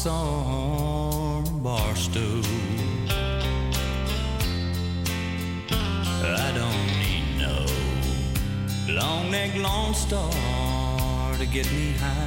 some bar stool. I don't need no long neck, long star to get me high.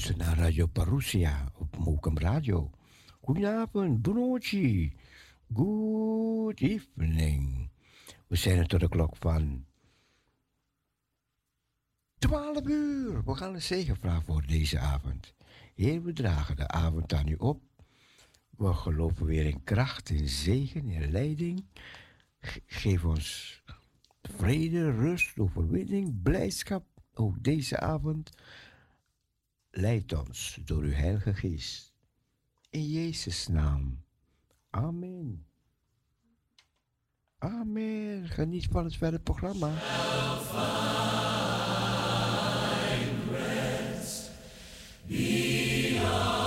Luistert naar Radio Parousia op Mokum Radio. Goedenavond, broodje. Good evening. We zijn er tot de klok van 12 uur. We gaan een zegenvraag voor deze avond. Heer, we dragen de avond aan u op. We geloven weer in kracht, in zegen, in leiding. geef ons vrede, rust, overwinning, blijdschap. Ook deze avond. Leid ons door uw Heilige Geest. In Jezus' naam. Amen. Amen. Geniet van het verder programma. gezongen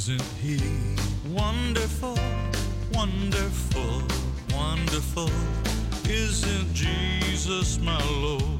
Isn't he wonderful, wonderful, wonderful? Isn't Jesus my Lord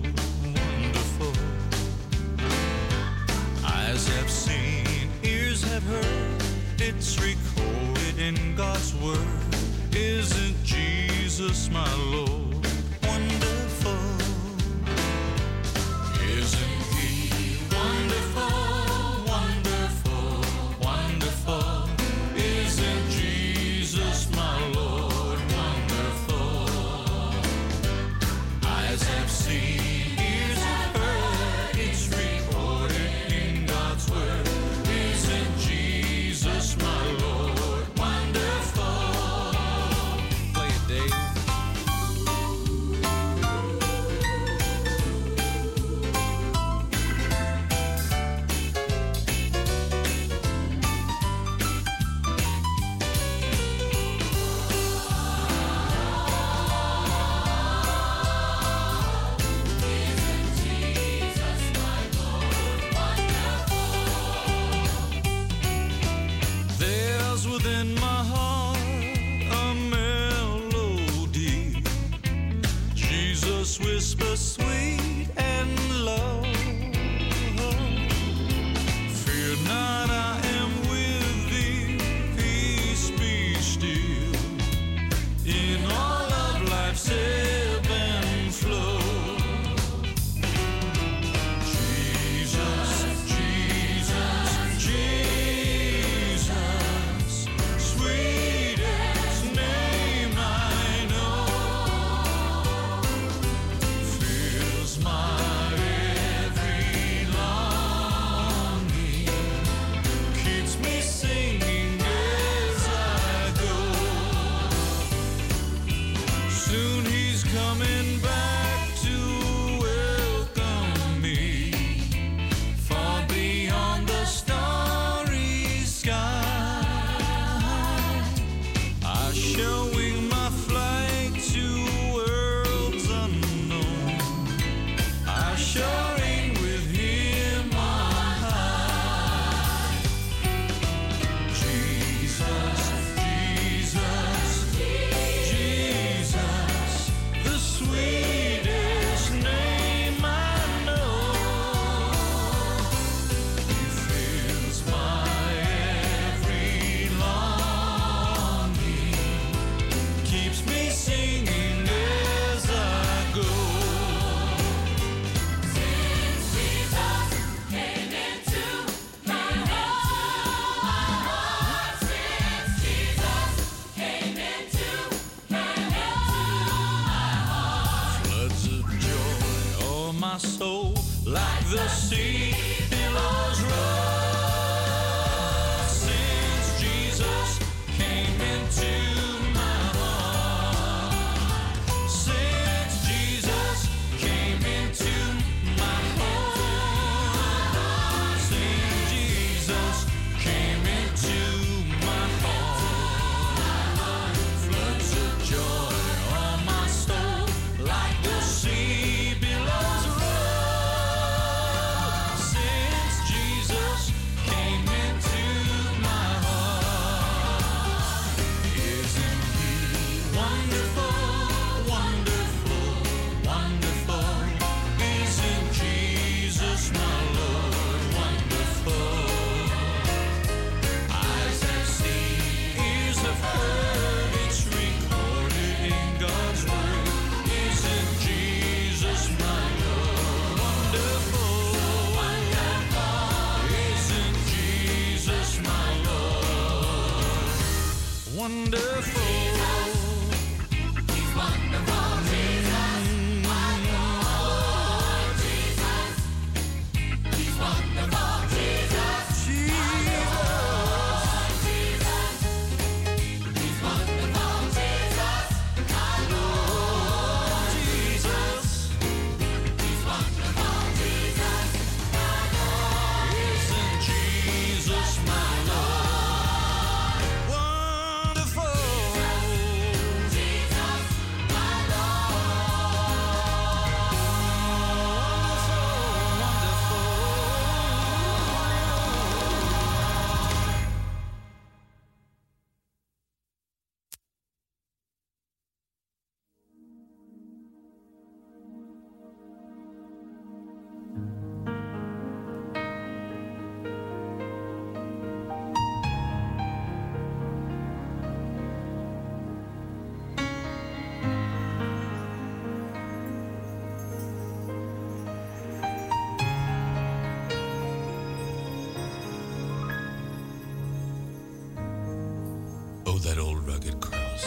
rugged cross.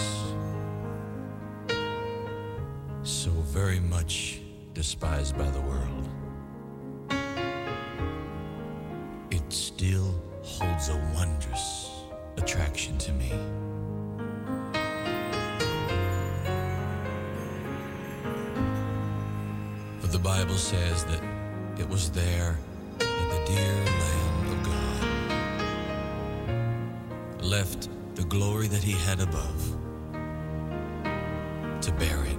So very much despised by the world. It still holds a wondrous attraction to me. For the Bible says that it was there that the dear Lamb of God left the glory that he had above to bear it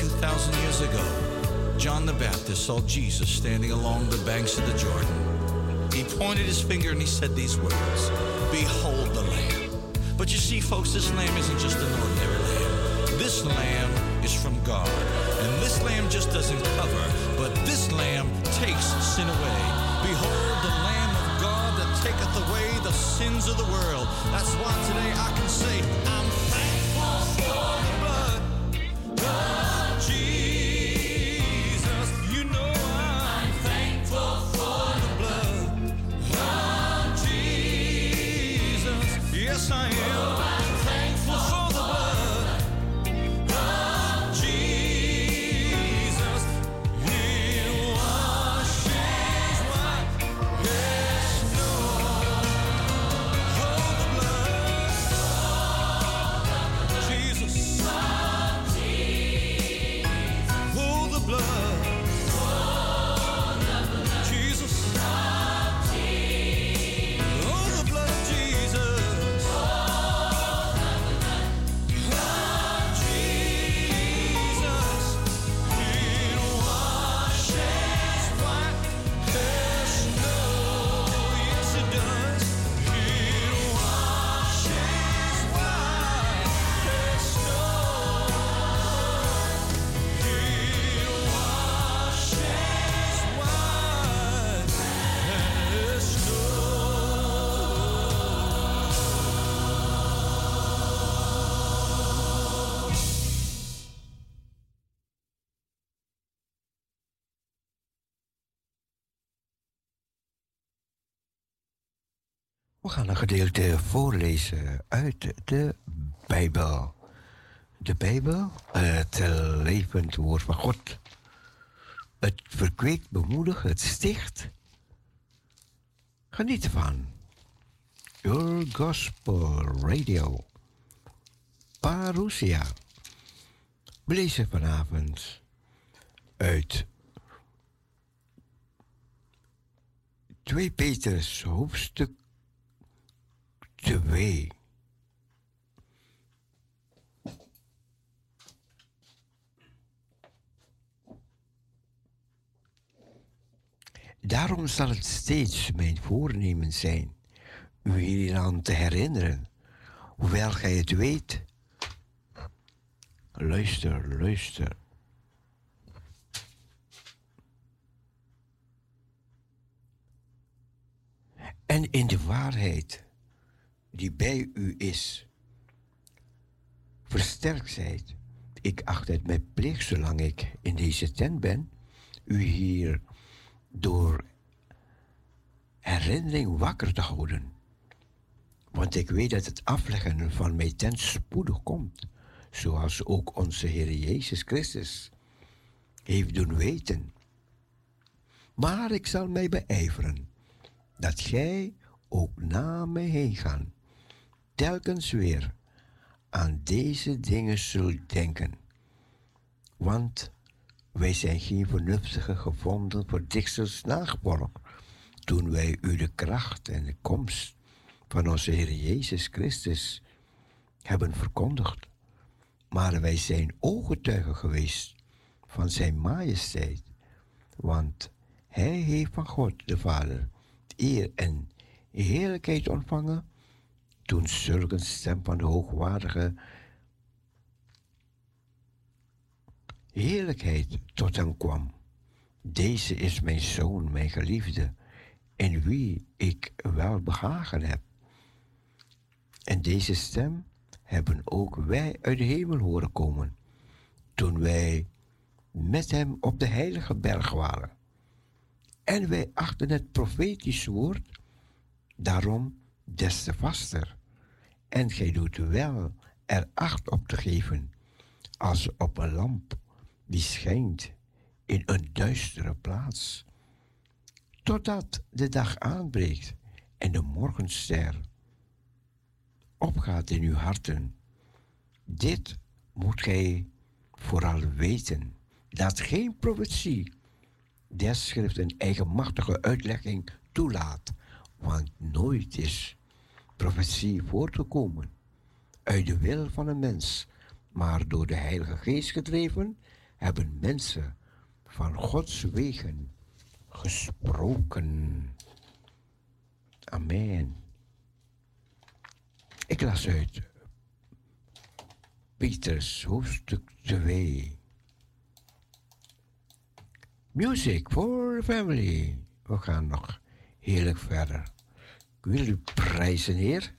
2,000 years ago, John the Baptist saw Jesus standing along the banks of the Jordan. He pointed his finger and he said these words Behold the Lamb. But you see, folks, this lamb isn't just an ordinary lamb. This lamb is from God. And this lamb just doesn't cover, but this lamb takes sin away. Behold the Lamb of God that taketh away the sins of the world. That's why today I can say, I'm gedeelte voorlezen uit de Bijbel. De Bijbel, het levend woord van God. Het verkweekt, bemoedigt, het sticht. Geniet ervan. Your Gospel Radio. Parousia. We lezen vanavond uit 2 Petrus hoofdstuk 2. Daarom zal het steeds mijn voornemen zijn u hieraan te herinneren, hoewel gij het weet. Luister, luister. En in de waarheid die bij u is, versterkt zijt. Ik acht het mijn plicht, zolang ik in deze tent ben, u hier door herinnering wakker te houden. Want ik weet dat het afleggen van mijn tent spoedig komt, zoals ook onze Heer Jezus Christus heeft doen weten. Maar ik zal mij beijveren dat gij ook na mij heen gaan, telkens weer aan deze dingen zult denken. Want wij zijn geen vernuftige gevonden voor dichters nageborgen, toen wij u de kracht en de komst van onze Heer Jezus Christus hebben verkondigd. Maar wij zijn ooggetuigen geweest van Zijn majesteit, want Hij heeft van God de Vader eer en heerlijkheid ontvangen toen zulke stem van de hoogwaardige heerlijkheid tot hem kwam. Deze is mijn zoon, mijn geliefde, in wie ik wel behagen heb. En deze stem hebben ook wij uit de hemel horen komen, toen wij met hem op de heilige berg waren. En wij achten het profetisch woord daarom des te vaster. En gij doet wel er acht op te geven, als op een lamp die schijnt in een duistere plaats, totdat de dag aanbreekt en de morgenster opgaat in uw harten. Dit moet gij vooral weten, dat geen profetie des schrift een eigenmachtige uitlegging toelaat, want nooit is profetie voortgekomen uit de wil van een mens, maar door de Heilige Geest gedreven hebben mensen van Gods wegen gesproken. Amen. Ik las uit Pieters hoofdstuk 2. Music for family. We gaan nog heerlijk verder. Ik wil u prijzen, Heer.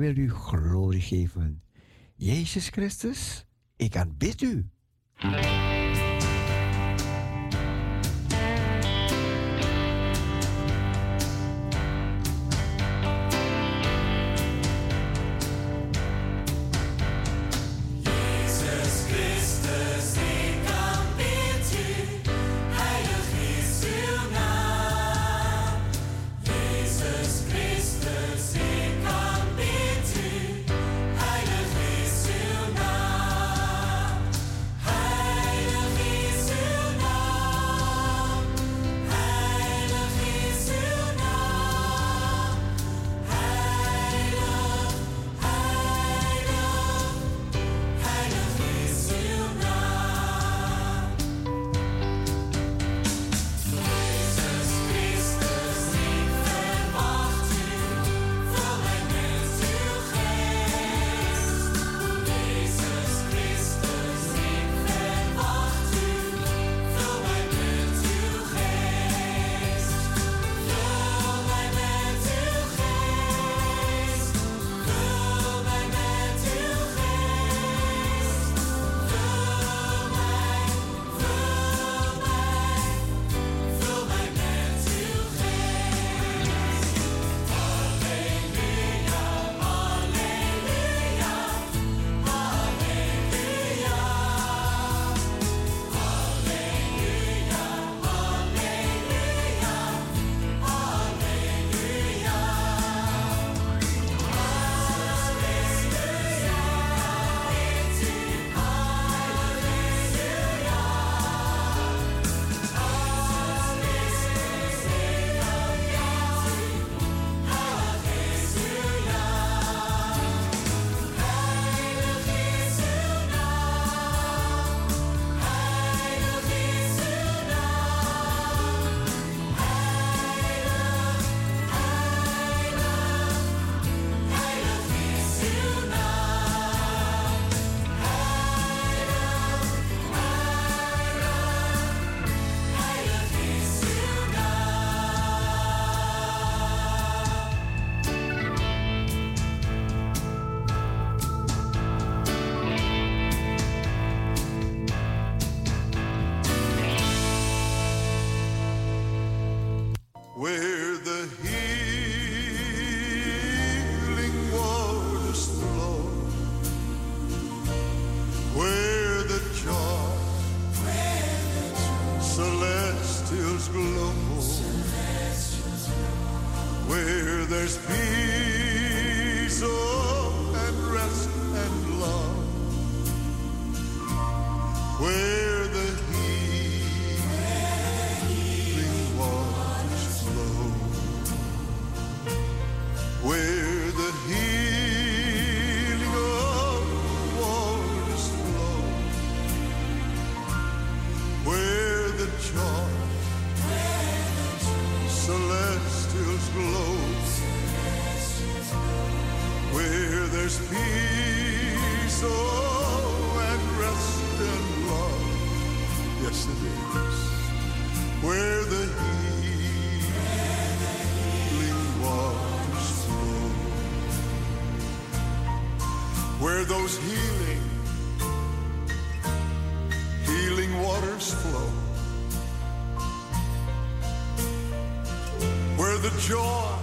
Wil u glorie geven. Jezus Christus, ik aanbid u. healing. Healing waters flow. Where the joy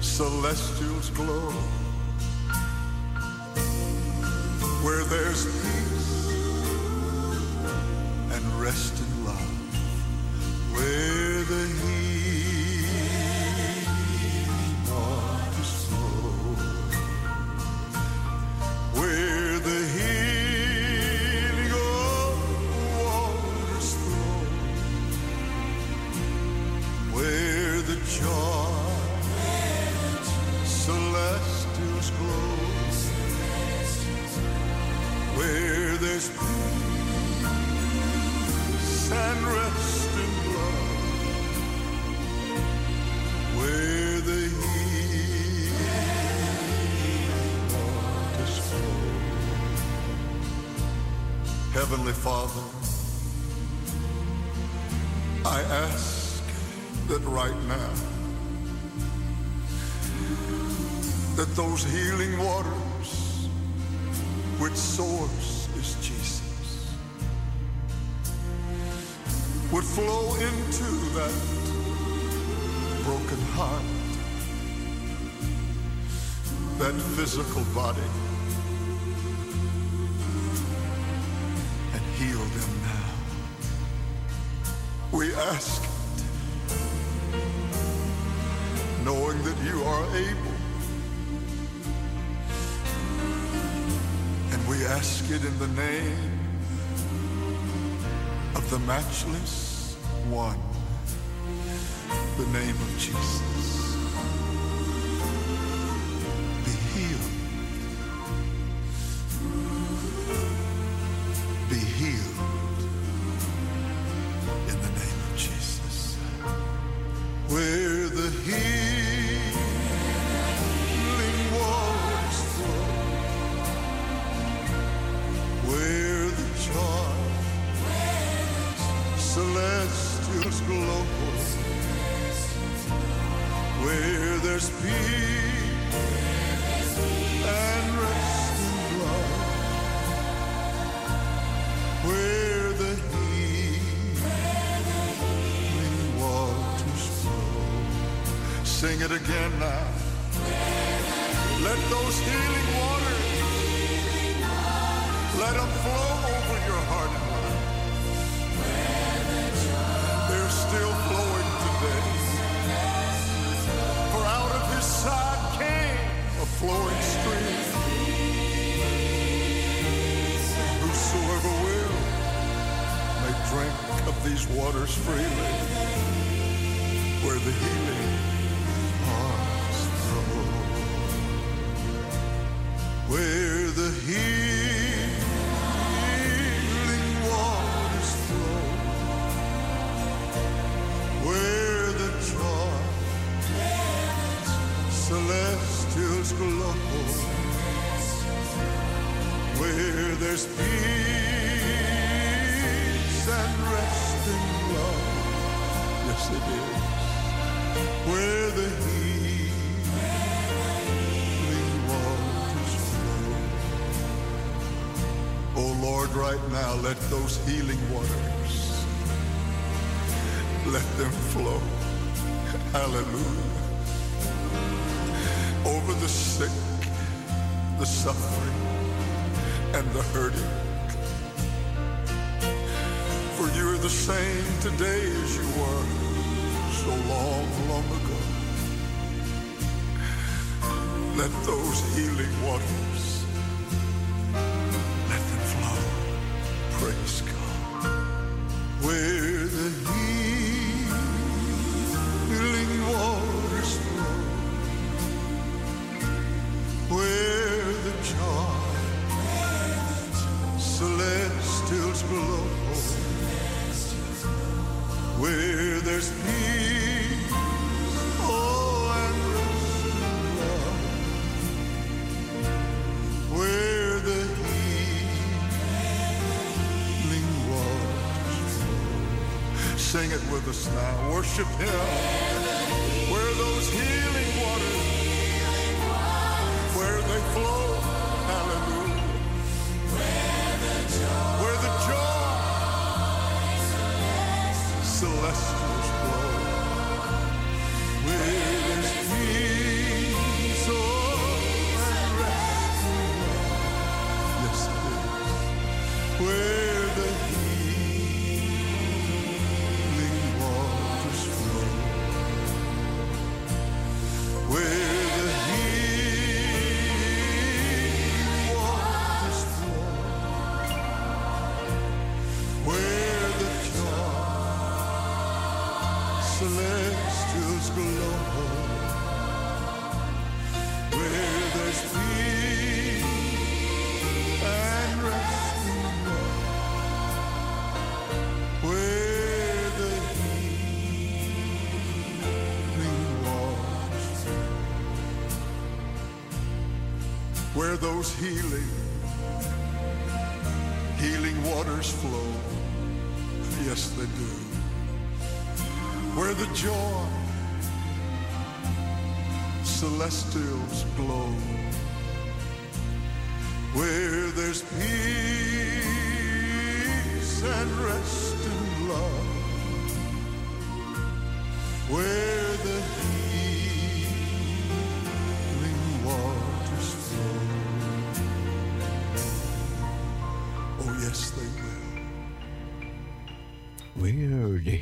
celestials glow. Heavenly Father, I ask that right now that those healing waters, which source is Jesus, would flow into that broken heart, that physical body, matchless celestials glow, where there's peace and rest in love, where the healing waters flow. Sing it again now. Let those healing waters let them flow over your heart still flowing today. For out of his side came a flowing stream. Whosoever will may drink of these waters freely, where the healing hearts flow. Where there's peace and rest in love. Yes, it is. Where the healing waters flow. Oh Lord, right now, let those healing waters let them flow. Hallelujah. Over the sick, the suffering, and the hurting. For you're the same today as you were so long, long ago. Let those healing waters Worship Him. Those healing, healing waters flow. Yes, they do. Where the joy celestials glow, where there's peace and rest in love, where the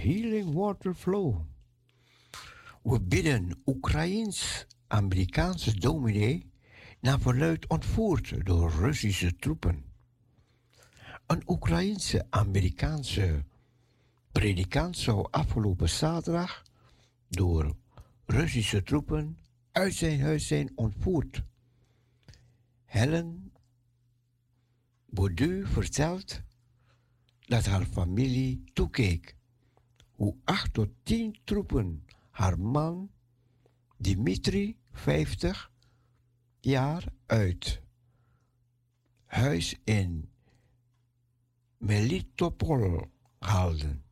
healing water flow. We bidden Oekraïens-Amerikaanse dominee naar verluid ontvoerd door Russische troepen. Een Oekraïense-Amerikaanse predikant zou afgelopen zaterdag door Russische troepen uit zijn huis zijn ontvoerd. Helen Baudu vertelt dat haar familie toekeek hoe acht tot tien troepen haar man Dimitri, 50 jaar, uit huis in Melitopol haalden.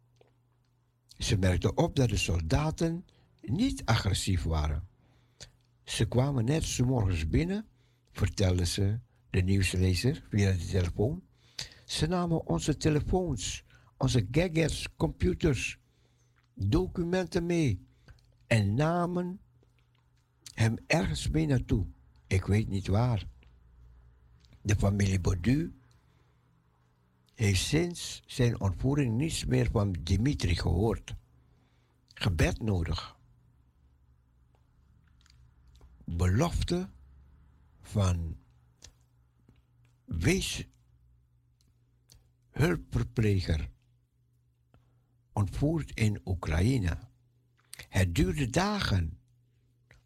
Ze merkte op dat de soldaten niet agressief waren. Ze kwamen net s morgens binnen, vertelde ze de nieuwslezer via de telefoon. Ze namen onze telefoons, onze gadgets, computers, documenten mee en namen hem ergens mee naartoe. Ik weet niet waar. De familie Baudu heeft sinds zijn ontvoering niets meer van Dimitri gehoord. Gebed nodig. Belofte van wees hulpverpleger ontvoerd in Oekraïne. Het duurde dagen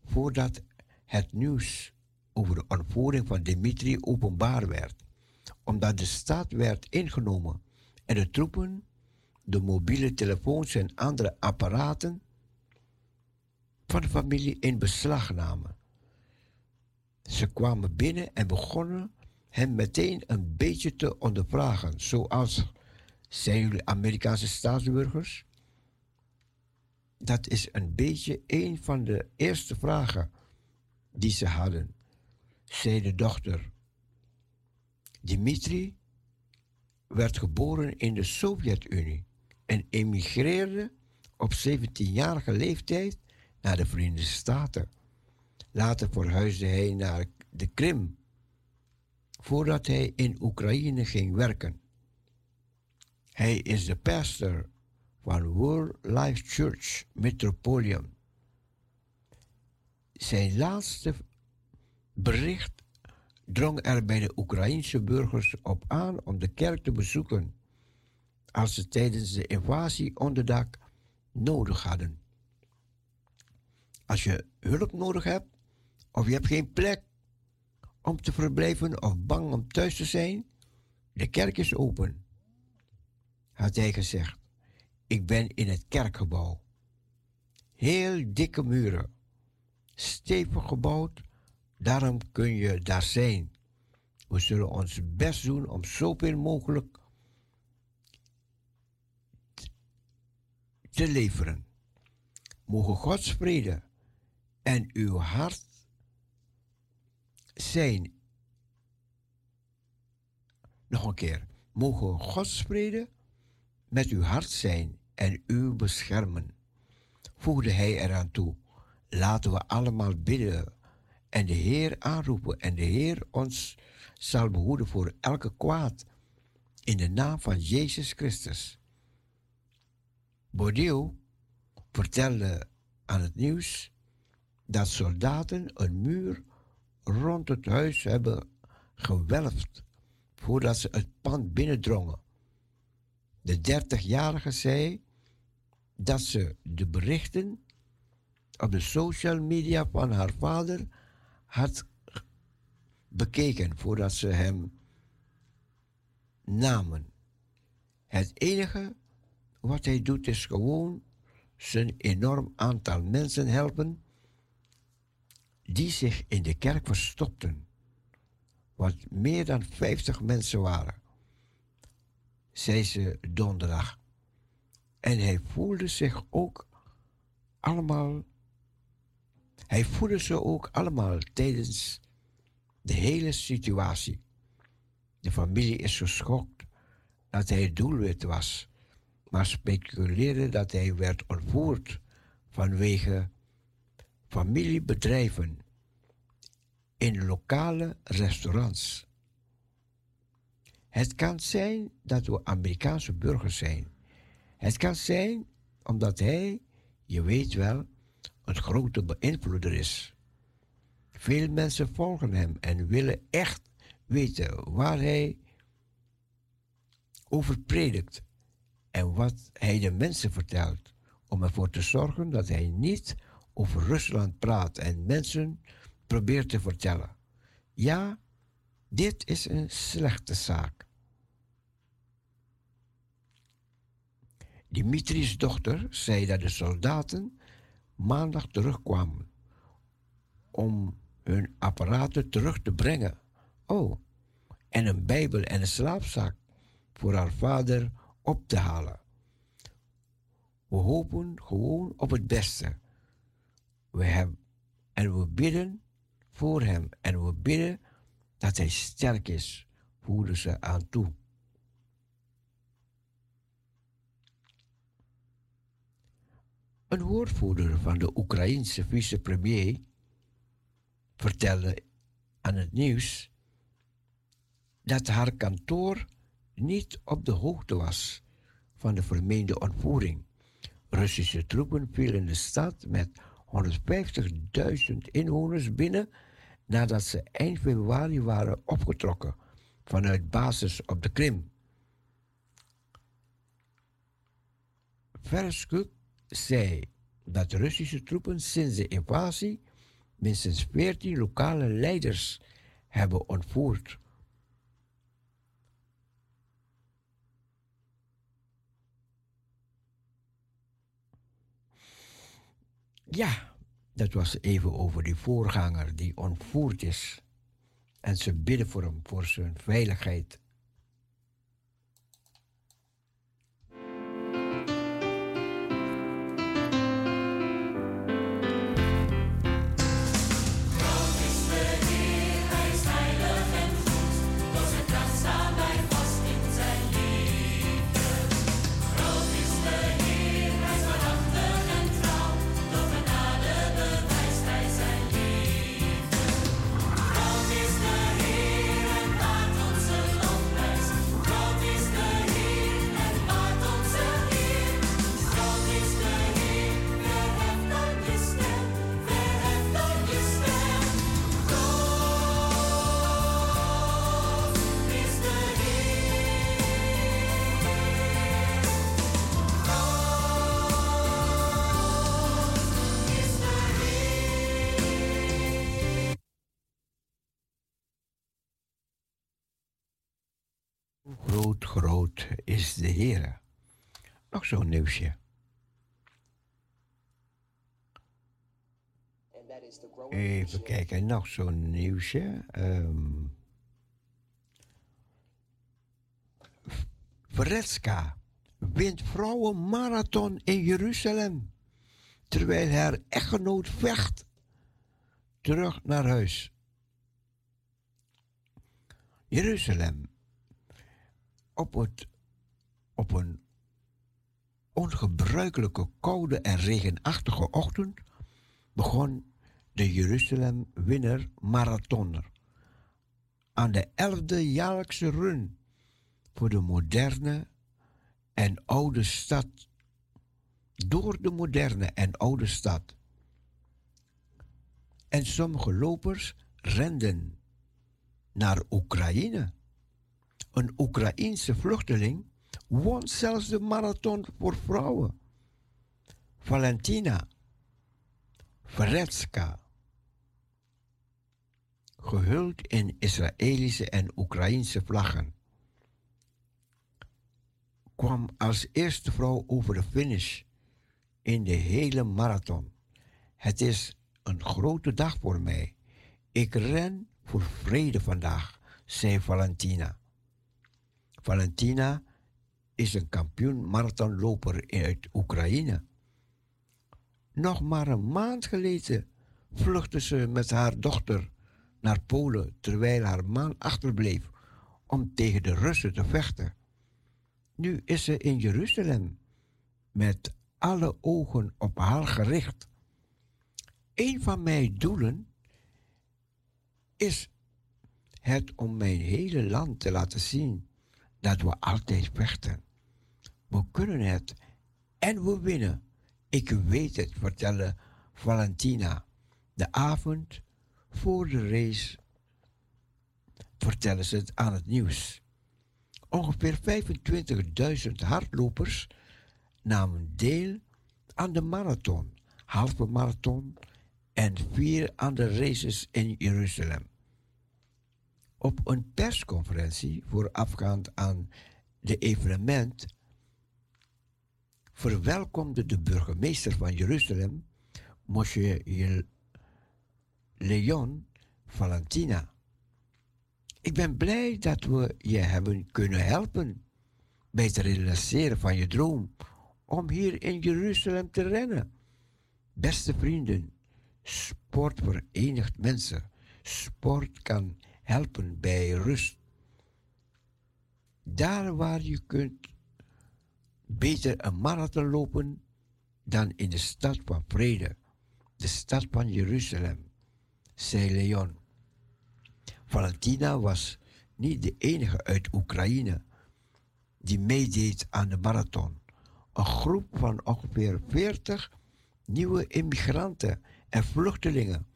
voordat het nieuws over de ontvoering van Dimitri openbaar werd, omdat de stad werd ingenomen en de troepen de mobiele telefoons en andere apparaten van de familie in beslag namen. Ze kwamen binnen en begonnen hem meteen een beetje te ondervragen, zoals zijn jullie Amerikaanse staatsburgers? Dat is een beetje een van de eerste vragen die ze hadden, zei de dochter. Dimitri werd geboren in de Sovjet-Unie en emigreerde op 17-jarige leeftijd naar de Verenigde Staten. Later verhuisde hij naar de Krim, voordat hij in Oekraïne ging werken. Hij is de pastor van World Life Church Metropolitan. Zijn laatste bericht drong er bij de Oekraïense burgers op aan om de kerk te bezoeken als ze tijdens de invasie onderdak nodig hadden. Als je hulp nodig hebt of je hebt geen plek om te verblijven of bang om thuis te zijn, de kerk is open, had hij gezegd. Ik ben in het kerkgebouw. Heel dikke muren. Stevig gebouwd, daarom kun je daar zijn. We zullen ons best doen om zoveel mogelijk te leveren. Mogen Gods vrede en uw hart zijn. Nog een keer. Mogen Gods vrede met uw hart zijn en u beschermen. Voegde hij eraan toe. Laten we allemaal bidden en de Heer aanroepen en de Heer ons zal behoeden voor elke kwaad. In de naam van Jezus Christus. Bordeaux vertelde aan het nieuws dat soldaten een muur rond het huis hebben gewelfd voordat ze het pand binnendrongen. De dertigjarige zei dat ze de berichten op de social media van haar vader had bekeken voordat ze hem namen. Het enige wat hij doet is gewoon zijn enorm aantal mensen helpen die zich in de kerk verstopten, wat meer dan 50 mensen waren zei ze donderdag. En hij voelde zich ook allemaal Hij voelde ze ook allemaal tijdens de hele situatie. De familie is geschokt dat hij doelwit was, maar speculeerde dat hij werd ontvoerd vanwege familiebedrijven in lokale restaurants. Het kan zijn dat we Amerikaanse burgers zijn. Het kan zijn omdat hij, je weet wel, een grote beïnvloeder is. Veel mensen volgen hem en willen echt weten waar hij over predikt en wat hij de mensen vertelt, om ervoor te zorgen dat hij niet over Rusland praat en mensen probeert te vertellen. Ja, dit is een slechte zaak. Dimitri's dochter zei dat de soldaten maandag terugkwamen om hun apparaten terug te brengen. Oh, en een Bijbel en een slaapzak voor haar vader op te halen. We hopen gewoon op het beste. We hebben, en we bidden voor hem en we bidden dat hij sterk is, voeren ze aan toe. Een woordvoerder van de Oekraïense vicepremier vertelde aan het nieuws dat haar kantoor niet op de hoogte was van de vermeende ontvoering. Russische troepen vielen de stad met 150.000 inwoners binnen nadat ze eind februari waren opgetrokken vanuit basis op de Krim. Verskuk zei dat Russische troepen sinds de invasie minstens 14 lokale leiders hebben ontvoerd. Ja, dat was even over die voorganger die ontvoerd is. En ze bidden voor hem, voor zijn veiligheid. De Heer. Nog zo'n nieuwsje. Even kijken, nog zo'n nieuwsje. Um, Veretska wint vrouwenmarathon in Jeruzalem. Terwijl haar echtgenoot vecht terug naar huis. Jeruzalem. Op het op een ongebruikelijke koude en regenachtige ochtend begon de Jeruzalem-winner marathoner aan de elfde jaarlijkse run voor de moderne en oude stad. Door de moderne en oude stad. En sommige lopers renden naar Oekraïne. Een Oekraïense vluchteling won zelfs de marathon voor vrouwen. Valentina Veretska, gehuld in Israëlische en Oekraïnse vlaggen, kwam als eerste vrouw over de finish in de hele marathon. Het is een grote dag voor mij. Ik ren voor vrede vandaag, zei Valentina. Valentina is een kampioen marathonloper uit Oekraïne. Nog maar een maand geleden vluchtte ze met haar dochter naar Polen terwijl haar man achterbleef om tegen de Russen te vechten. Nu is ze in Jeruzalem met alle ogen op haar gericht. Een van mijn doelen is het om mijn hele land te laten zien dat we altijd vechten. We kunnen het en we winnen. Ik weet het, vertelde Valentina. De avond voor de race vertellen ze het aan het nieuws. Ongeveer 25.000 hardlopers namen deel aan de marathon, halve marathon en vier andere races in Jeruzalem. Op een persconferentie voorafgaand aan de evenement verwelkomde de burgemeester van Jeruzalem, Moshe Leon Valentina. Ik ben blij dat we je hebben kunnen helpen bij het realiseren van je droom om hier in Jeruzalem te rennen. Beste vrienden, sport verenigt mensen. Sport kan helpen bij rust. Daar waar je kunt beter een marathon lopen dan in de stad van vrede, de stad van Jeruzalem, zei Leon. Valentina was niet de enige uit Oekraïne die meedeed aan de marathon. Een groep van ongeveer 40 nieuwe immigranten en vluchtelingen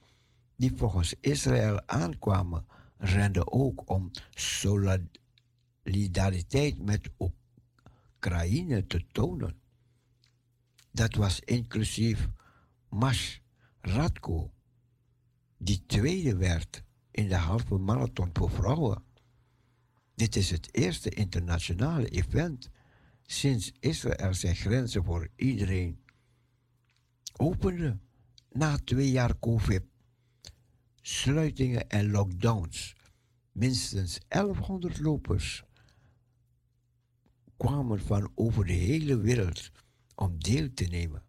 die volgens Israël aankwamen, renden ook om solidariteit met Oekraïne te tonen. Dat was inclusief Mash Radko, die tweede werd in de halve marathon voor vrouwen. Dit is het eerste internationale event sinds Israël zijn grenzen voor iedereen opende na twee jaar COVID. Sluitingen en lockdowns. Minstens 1100 lopers kwamen van over de hele wereld om deel te nemen.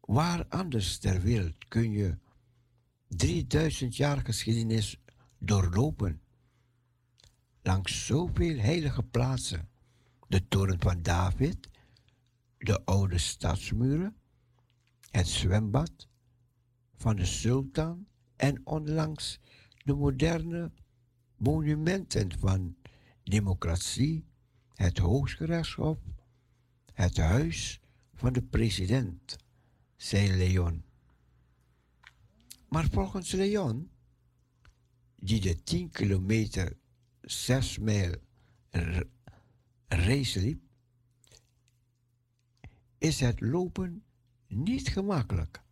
Waar anders ter wereld kun je 3000 jaar geschiedenis doorlopen? Langs zoveel heilige plaatsen. De toren van David, de oude stadsmuren, het zwembad van de sultan en onlangs de moderne monumenten van democratie, het hooggerechtshof, het huis van de president, zei Leon. Maar volgens Leon, die de 10 kilometer 6 mijl race liep, is het lopen niet gemakkelijk.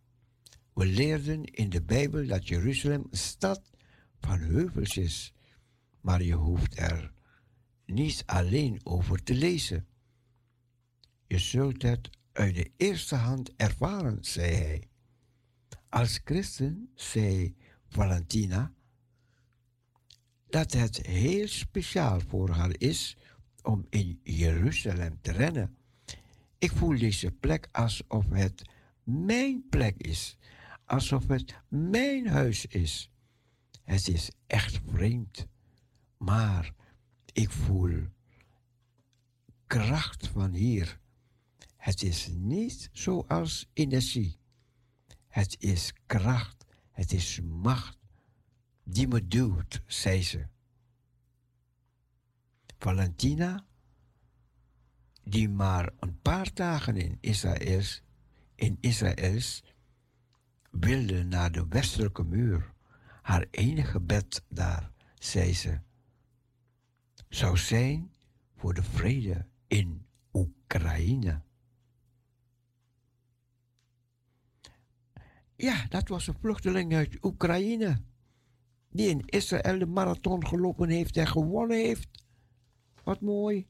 We leerden in de Bijbel dat Jeruzalem een stad van heuvels is, maar je hoeft er niet alleen over te lezen. Je zult het uit de eerste hand ervaren, zei hij. Als christen zei Valentina dat het heel speciaal voor haar is om in Jeruzalem te rennen. Ik voel deze plek alsof het mijn plek is, alsof het mijn huis is. Het is echt vreemd, maar ik voel kracht van hier. Het is niet zoals energie. Het is kracht, het is macht die me duwt, zei ze. Valentina, die maar een paar dagen in Israël, in Israëls, wilde naar de westelijke muur, haar enige bed daar, zei ze, zou zijn voor de vrede in Oekraïne. Ja, dat was een vluchteling uit Oekraïne. Die in Israël de marathon gelopen heeft en gewonnen heeft. Wat mooi.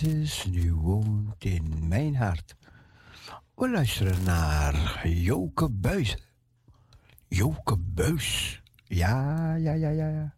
Jezus nu woont in mijn hart. We luisteren naar Joke Buis. Joke Buis. Ja, ja, ja, ja, ja.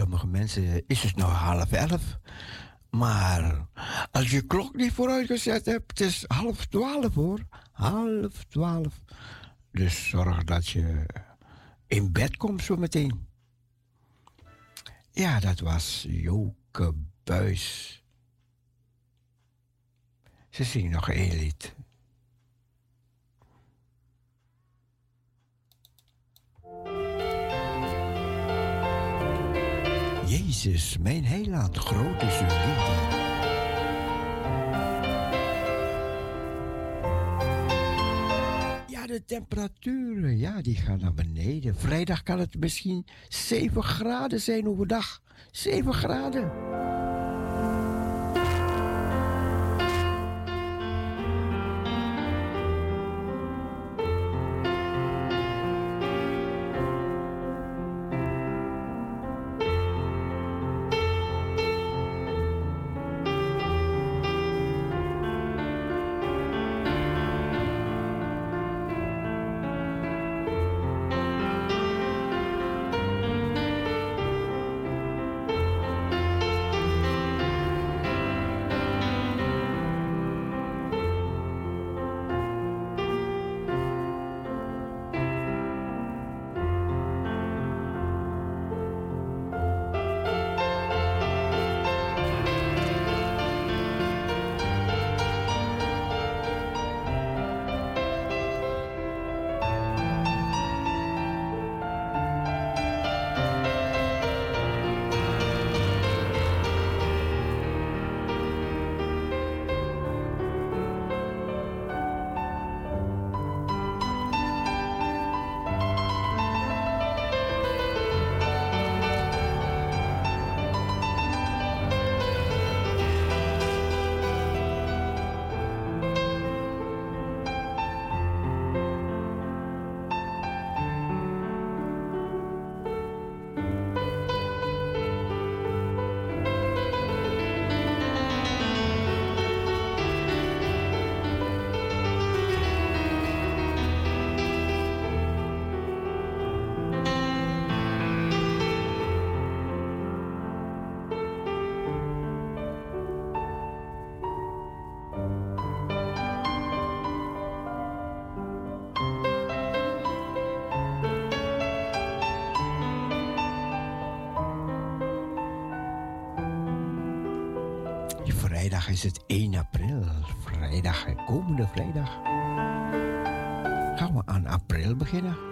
Sommige mensen is het nog half elf. Maar als je klok niet vooruitgezet hebt, het is half twaalf hoor. Half twaalf. Dus zorg dat je in bed komt zo meteen. Ja, dat was Joke Buis. Ze zingt nog één lied. Jezus, mijn heiland, uw liefde. Ja, de temperaturen, ja, die gaan naar beneden. Vrijdag kan het misschien 7 graden zijn overdag. 7 graden. Is het 1 april. Vrijdag, komende vrijdag. Gaan we aan april beginnen?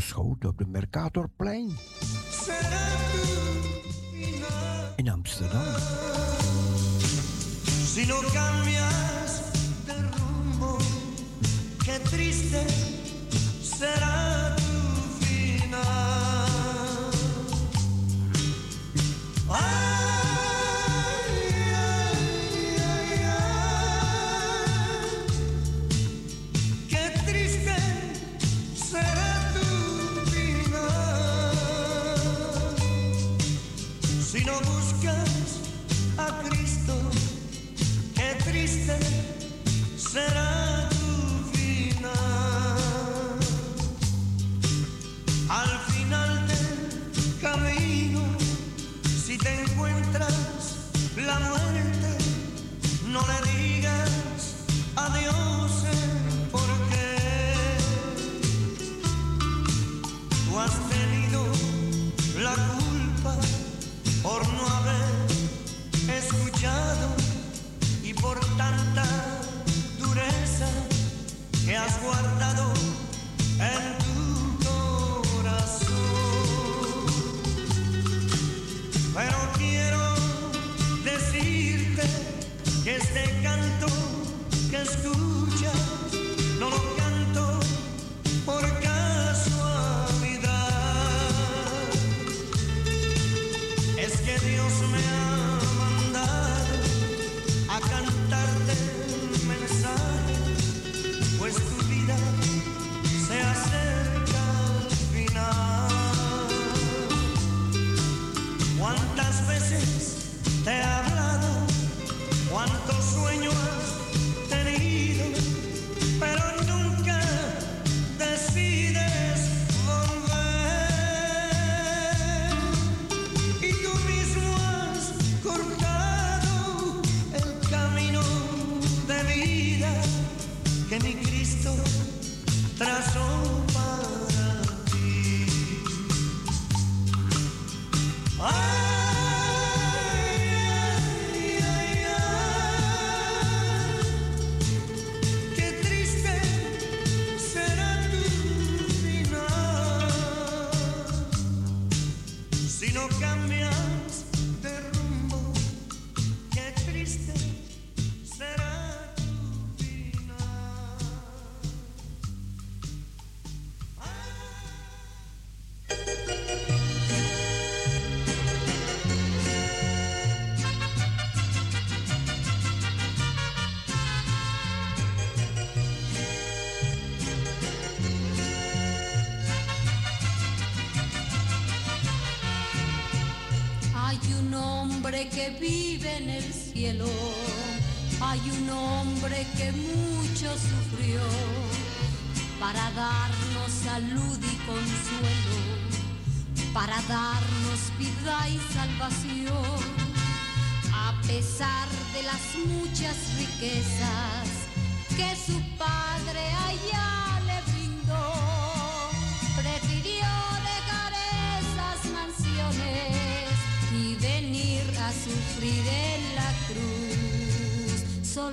geschoten op de Mercatorplein. In Amsterdam. Si no cambias de rumbo, qué triste será.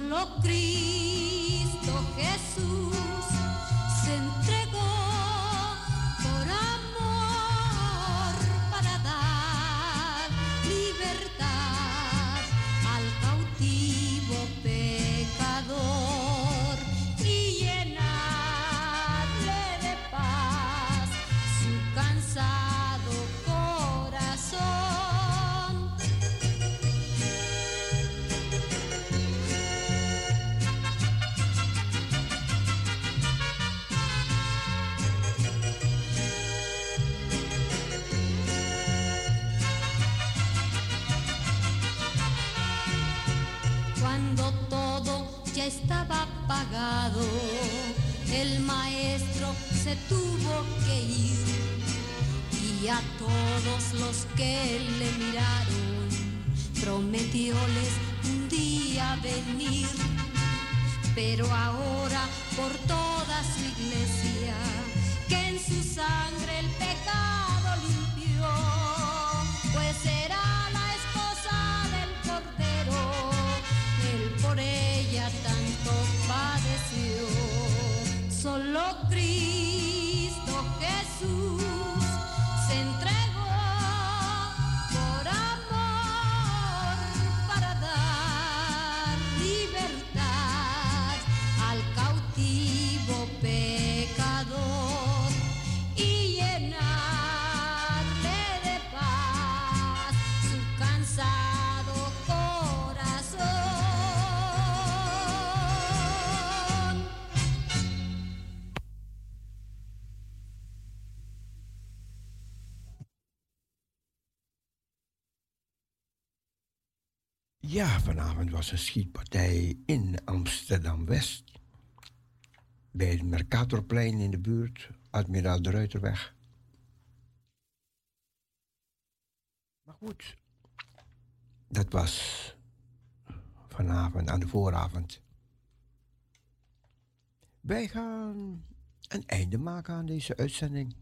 solo Cristo Jesús. tuvo que ir y a todos los que le miraron prometióles un día venir. Pero ahora por toda su iglesia que en su sangre was een schietpartij in Amsterdam-West. Bij het Mercatorplein in de buurt, Admiraal de Ruiterweg. Maar goed, dat was vanavond aan de vooravond. Wij gaan een einde maken aan deze uitzending.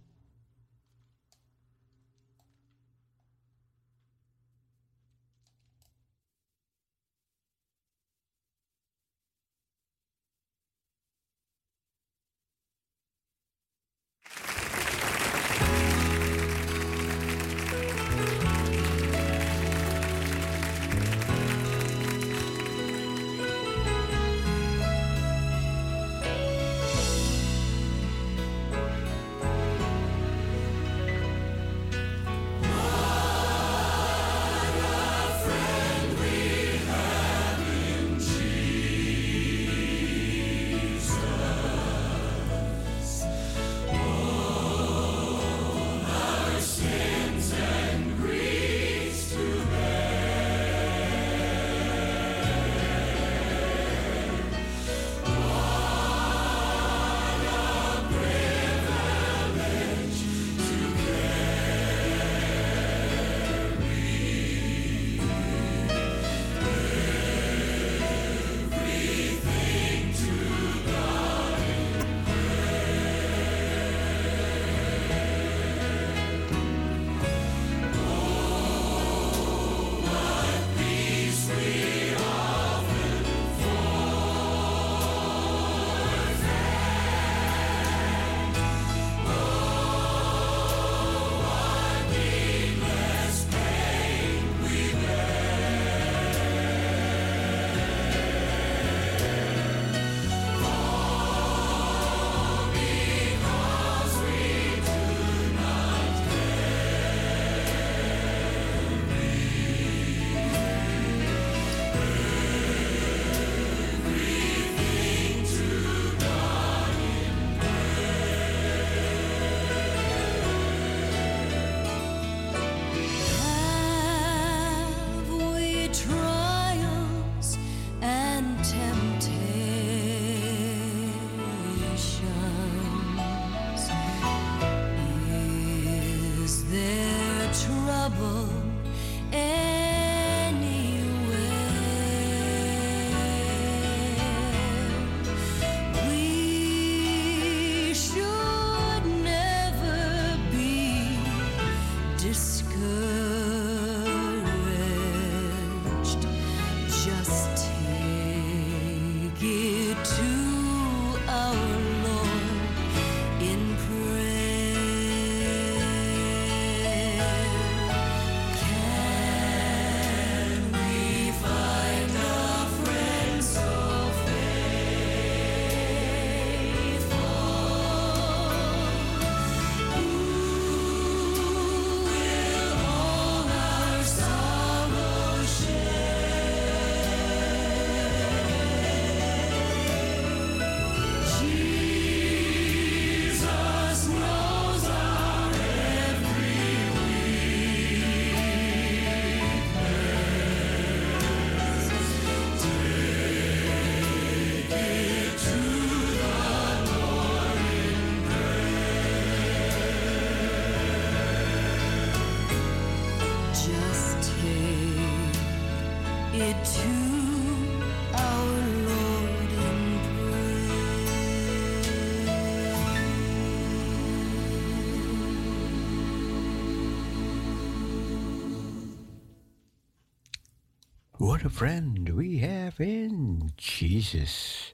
Friend we have in Jesus.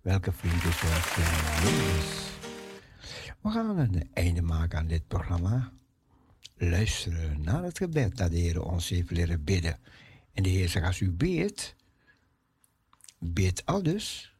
Welke vriend is ons in Jezus? We gaan een einde maken aan dit programma. Luisteren naar het gebed dat de Heer ons heeft leren bidden. En de Heer zegt, als u bidt, bid al dus.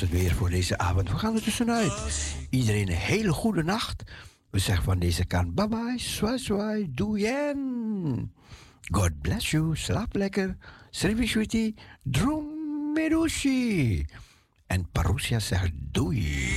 was het weer voor deze avond. We gaan er tussenuit. Iedereen een hele goede nacht. We zeggen van deze kant bye bye, swai swai, doeien. God bless you, slaap lekker. Srivi Shwiti, dromerushi. En Parousia zegt doei.